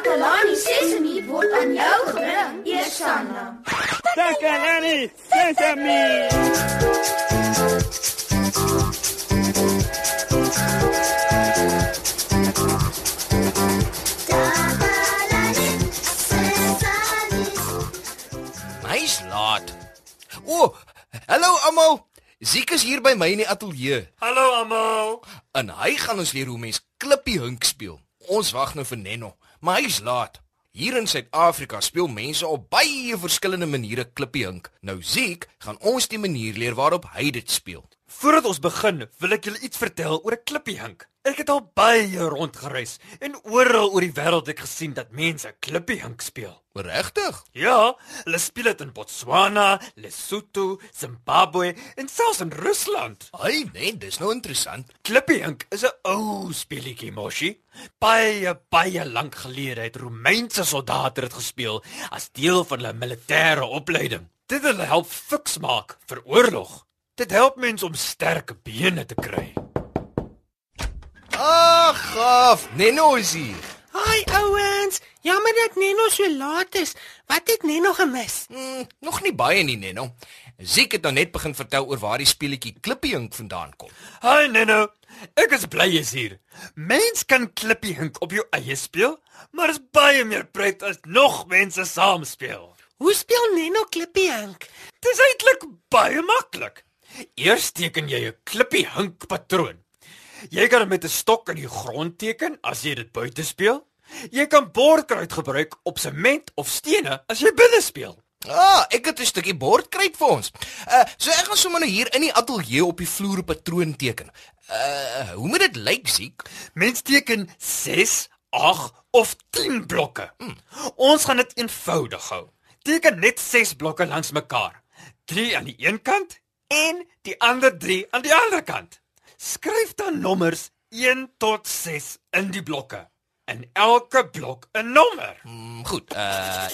Takalani Sesemi word aan jou gebring, Eersanna. Takalani Sesemi. Hy's laat. O, oh, hallo almal. Ziek is hier by my in die ateljee Hallo almal. en hy gaan ons leer hoe mens klippie hink speel. Ons wag nou vir Nenno, maar hy's laat. Hier in Suid-Afrika speel mense op baie verskillende maniere klippie hink. Nou Ziek gaan ons die manier leer waarop hy dit speel. Voordat ons begin, wil ek julle iets vertel oor 'n klippiehink. Ek het al baie rondgereis en oral oor die wêreld het ek gesien dat mense klippiehink speel. Regtig? Ja, hulle speel dit in Botswana, Lesotho, Zimbabwe en selfs in Rusland. Hy, nee, dis nou interessant. Klippiehink is 'n ou speletjie, Moshi. Baie baie lank gelede het Romeinse soldate dit gespeel as deel van hulle militêre opleiding. Dit het hulle help fiks maak vir oorlog. Dit help mense om sterk bene te kry. Ag, gaaf. Nenno is hier. Hi ouens, jammer dat Neno so laat is. Wat het Neno gemis? Hmm, nog nie baie nie, Nenno. Ziek het nou net begin vertel oor waar die speletjie klippie hink vandaan kom. Hi Neno. Ek is bly jy's hier. Mens kan klippiehink op jou eie speel, maar is baie meer pret as nog mense saam speel. Hoe speel Neno klippiehink? Dis eintlik baie maklik. Eers teken jy 'n klippiehink patroon. Jy kan dit met 'n stok in die grond teken as jy dit buite speel. Jy kan bordkruit gebruik op sement of stene as jy binne speel. Ah, ek het 'n stukkie bordkruit vir ons. Uh, so ek gaan sommer nou hier in die ateljee op die vloer 'n patroon teken. Uh, hoe moet dit lyk, Ziek? Mens teken 6, 8 of 10 blokke. Hmm. Ons gaan dit eenvoudig hou. Teken net 6 blokke langs mekaar. 3 aan die een kant en die ander 3 aan die ander kant. Skryf dan nommers 1 tot 6 in die blokke. In elke blok 'n nommer. Hmm, goed. Uh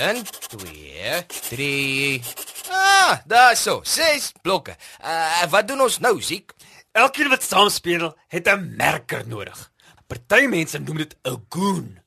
1 2 3 Ah, daar so. 6 blokke. Uh wat doen ons nou, Ziek? Elkeen wat saam speel, het 'n merker nodig. Party mense noem dit 'n goon.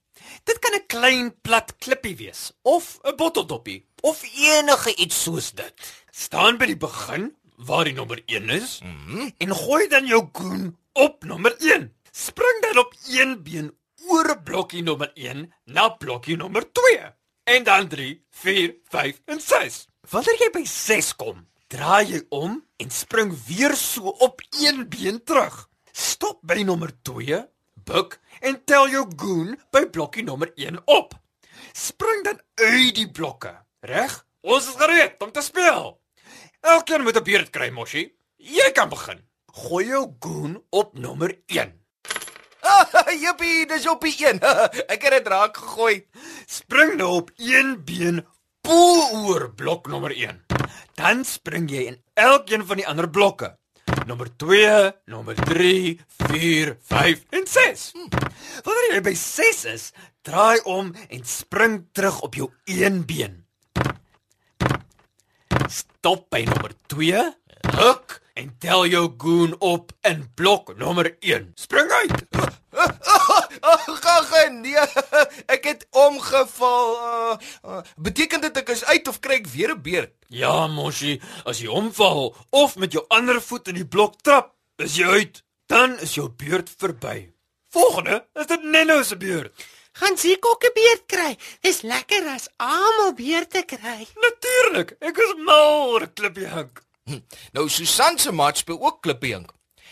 Dit kan 'n klein plat klippie wees of 'n botteldoppie of enige iets soos dit. Staan by die begin waar die nommer 1 is mm -hmm. en gooi dan jou goon op nommer 1. Spring dan op een been oor blokkie nommer 1 na blokkie nommer 2 en dan 3, 4, 5 en 6. Wanneer jy by 6 kom, draai jy om en spring weer so op een been terug. Stop by nommer 2, buig en tel jou goon by blokkie nommer 1 op. Spring dan uit die blokke. Reg? Ons is gereed om te speel. Elkeen moet 'n beurt kry, Moshi. Jy kan begin. Gooi jou goon op nommer 1. Ah, jippie, dis op die 1. ek het dit raak gegooi. Spring nou op een been bo oor blok nommer 1. Dan spring jy in elkeen van die ander blokke. Nommer 2, nommer 3, 4, 5 en 6. Hm. Wanneer jy by 6 is, draai om en spring terug op jou een been. Stop by nommer 2, ruk en tel jou goon op in blok nommer 1. Spring uit. Ag, nee. Ek het omgeval. Uh, uh, beteken dit ek is uit of kry ek weer 'n beurt? Ja, Moshi, as jy omval of met jou ander voet in die blok trap, is jy uit. Dan is jou beurt verby. Volgende is dit Nenno se beurt. Gaan Ziek ook 'n beurt kry? Dis lekker as almal beurte kry. Natuurlik, ek is mal oor klippiehink. Hm. Nou Susan se maat speel ook klippie hink.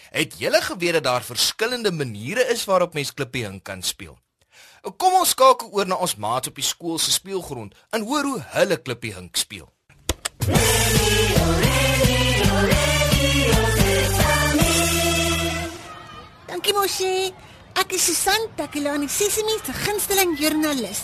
Het julle geweet dat daar verskillende maniere is waarop mens klippie hink kan speel? Kom ons skakel oor na ons maats op die skool se speelgrond en hoor hoe hulle klippie hink speel. Dankie Moshi. Ek is Susan Takelani, Sesimi se gunsteling joernalis.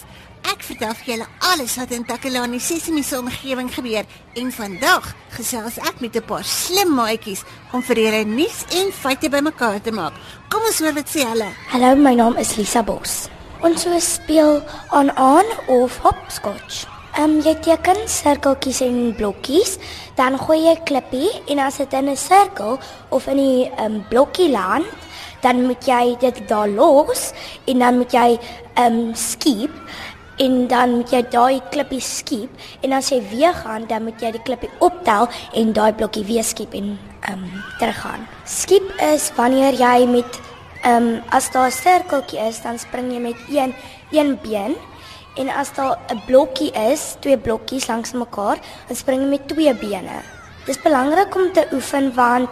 Ek vertel vir julle alles wat in Takelani Sesimi se omgewing gebeur en vandag gesels ek met 'n paar slim maatjies om vir julle nuus en feite bymekaar te maak. Kom ons hoor wat sê hulle. Hallo, my naam is Lisa Bos. Ons so speel aan aan of hopscotch. Ehm um, jy teken sirkeltjies en blokkies, dan gooi jy 'n klippie en as dit in 'n sirkel of in 'n um, blokkie land, dan moet jy dit daar los en dan moet jy ehm um, skiep en dan moet jy daai klippie skiep en as jy weer gaan dan moet jy die klippie optel en daai blokkie weer skiep en ehm um, teruggaan. Skiep is wanneer jy met ehm um, as daar 'n sirkeltjie is, dan spring jy met een een been en as daar 'n blokkie is, twee blokkies langs mekaar, dan spring jy met twee bene. Dis belangrik om te oefen want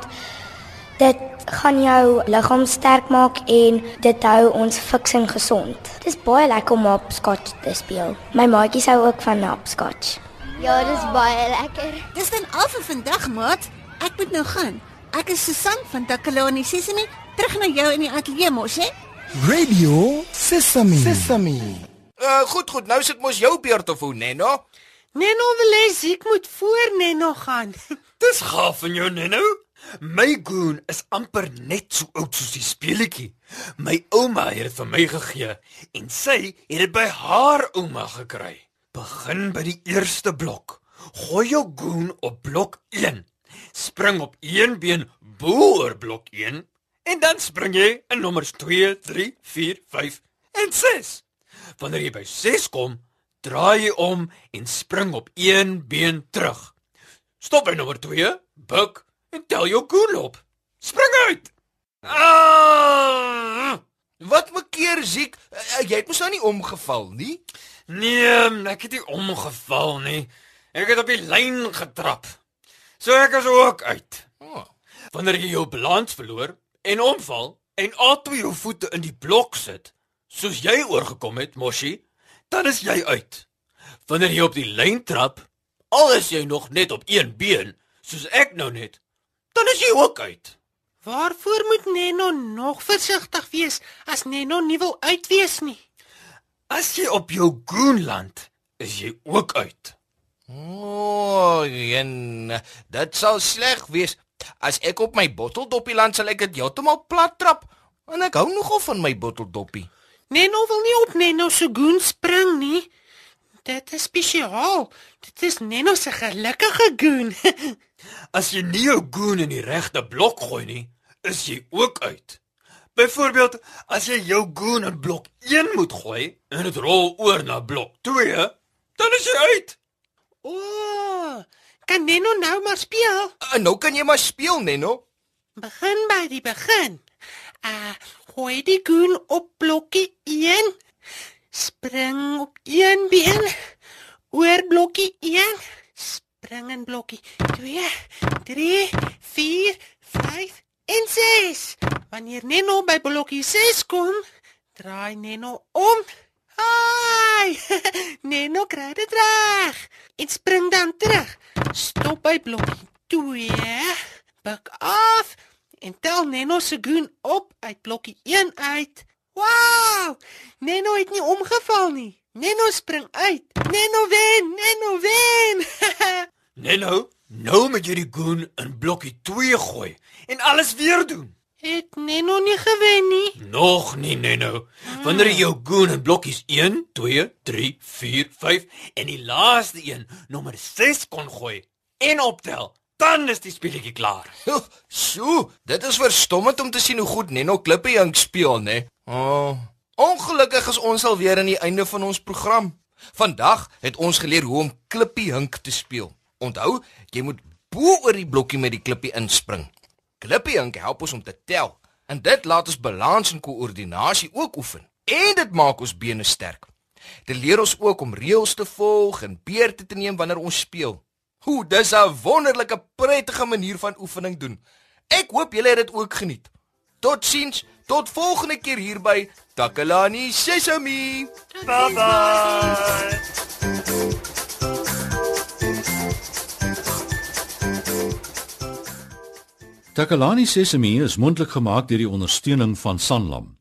dit gaan jou liggaam sterk maak en dit hou ons fiks en gesond. Dis baie lekker om hopscotch te speel. My maatjies hou ook van hopscotch. Ja, dis baie lekker. Dis dan al vir vandag, maat. Ek moet nou gaan. Ek is Susan van Takalani Sesemi, terug na jou in die ateljee mos, hè? Radio Sesame. Sesame. Uh goed, goed. Nou sit mos jou beurt of hoe, Neno? Neno wil hê ek moet voor Neno gaan. Dis gaaf van jou, Neno. My goon is amper net so oud soos die speletjie. My ouma het dit vir my gegee en sy het dit by haar ouma gekry. Begin by die eerste blok. Gooi jou goon op blok 1. Spring op een been bo oor blok 1 en dan spring jy in nommers 2, 3, 4, 5 en 6. Wanneer jy by 6 kom, draai jy om en spring op een been terug. Stop by nommer 2, buig en tel jou goon op. Spring uit. Ah! Wat maak keer siek? Uh, jy het mos nou nie omgeval nie. Nee, ek het nie omgeval nie. Ek het op die lyn getrap. So ek is ook uit. Oh. Wanneer jy jou balans verloor en omval en al twee jou voete in die blok sit, soos jy oorgekom het, Moshi, dan is jy uit. Wanneer jy op die lyn trap, al is jy nog net op een been, soos ek nou net, dan is jy ook uit. Waarvoor moet Neno nog versigtig wees as Neno nie wil uitwees nie? As jy op jou goon land, is jy ook uit. O, oh, en dit sal sleg wees. As ek op my botteldoppie land sal ek dit heeltemal plat trap. En ek hou nogal van my botteldoppie. Neno wil nie op Neno se goon spring nie. Dit is spesiaal. Dit is Neno se gelukkige goon. As jy nie jou goon in die regte blok gooi nie, is jy ook uit. Byvoorbeeld, as jy jou goon in blok 1 moet gooi en dit rol oor na blok 2, dan is jy uit. O, oh, kan Neno nou maar speel? En nou kan jy maar speel, Neno. Begin by die begin. Uh, gooi die goon op blokkie 1. Spring op een been oor blokkie 1. Spring in blokkie 2, 3, 4, 5 en 6. Wanneer Neno by blokkie 6 kom, draai Neno om. Ai! Neno kry dit reg. En spring dan terug. Stop by blokkie 2. Buig af en tel Neno se goon op uit blokkie 1 uit. Wow! Neno het nie omgeval nie. Neno spring uit. Neno wen, Neno wen. Neno, nou moet jy die goon in blokkie 2 gooi en alles weer doen. Het Neno nie gewen nie. Nog nie, Neno. Wanneer jy jou goon in blokkies 1, 2, 3, 4, 5 en die laaste een, nommer 6 kon gooi en optel, dan is die speletjie klaar. Sjoe, dit is verstommend om te sien hoe goed Neno Klippejank speel, né? Oh, ongelukkig is ons al weer aan die einde van ons program. Vandag het ons geleer hoe om Klippiehink te speel. Onthou, jy moet bo oor die blokkie met die klippie inspring. Klippiehink help ons om te tel en dit laat ons balans en koördinasie ook oefen. En dit maak ons bene sterk. Dit leer ons ook om reëls te volg en beurte te neem wanneer ons speel. Hoe, dis 'n wonderlike, prettige manier van oefening doen. Ek hoop julle het dit ook geniet. Totsiens, tot volgende keer hier by Takalani Sesemi. Bye bye. Takalani Sesemi is mondelik gemaak deur die ondersteuning van Sanlam.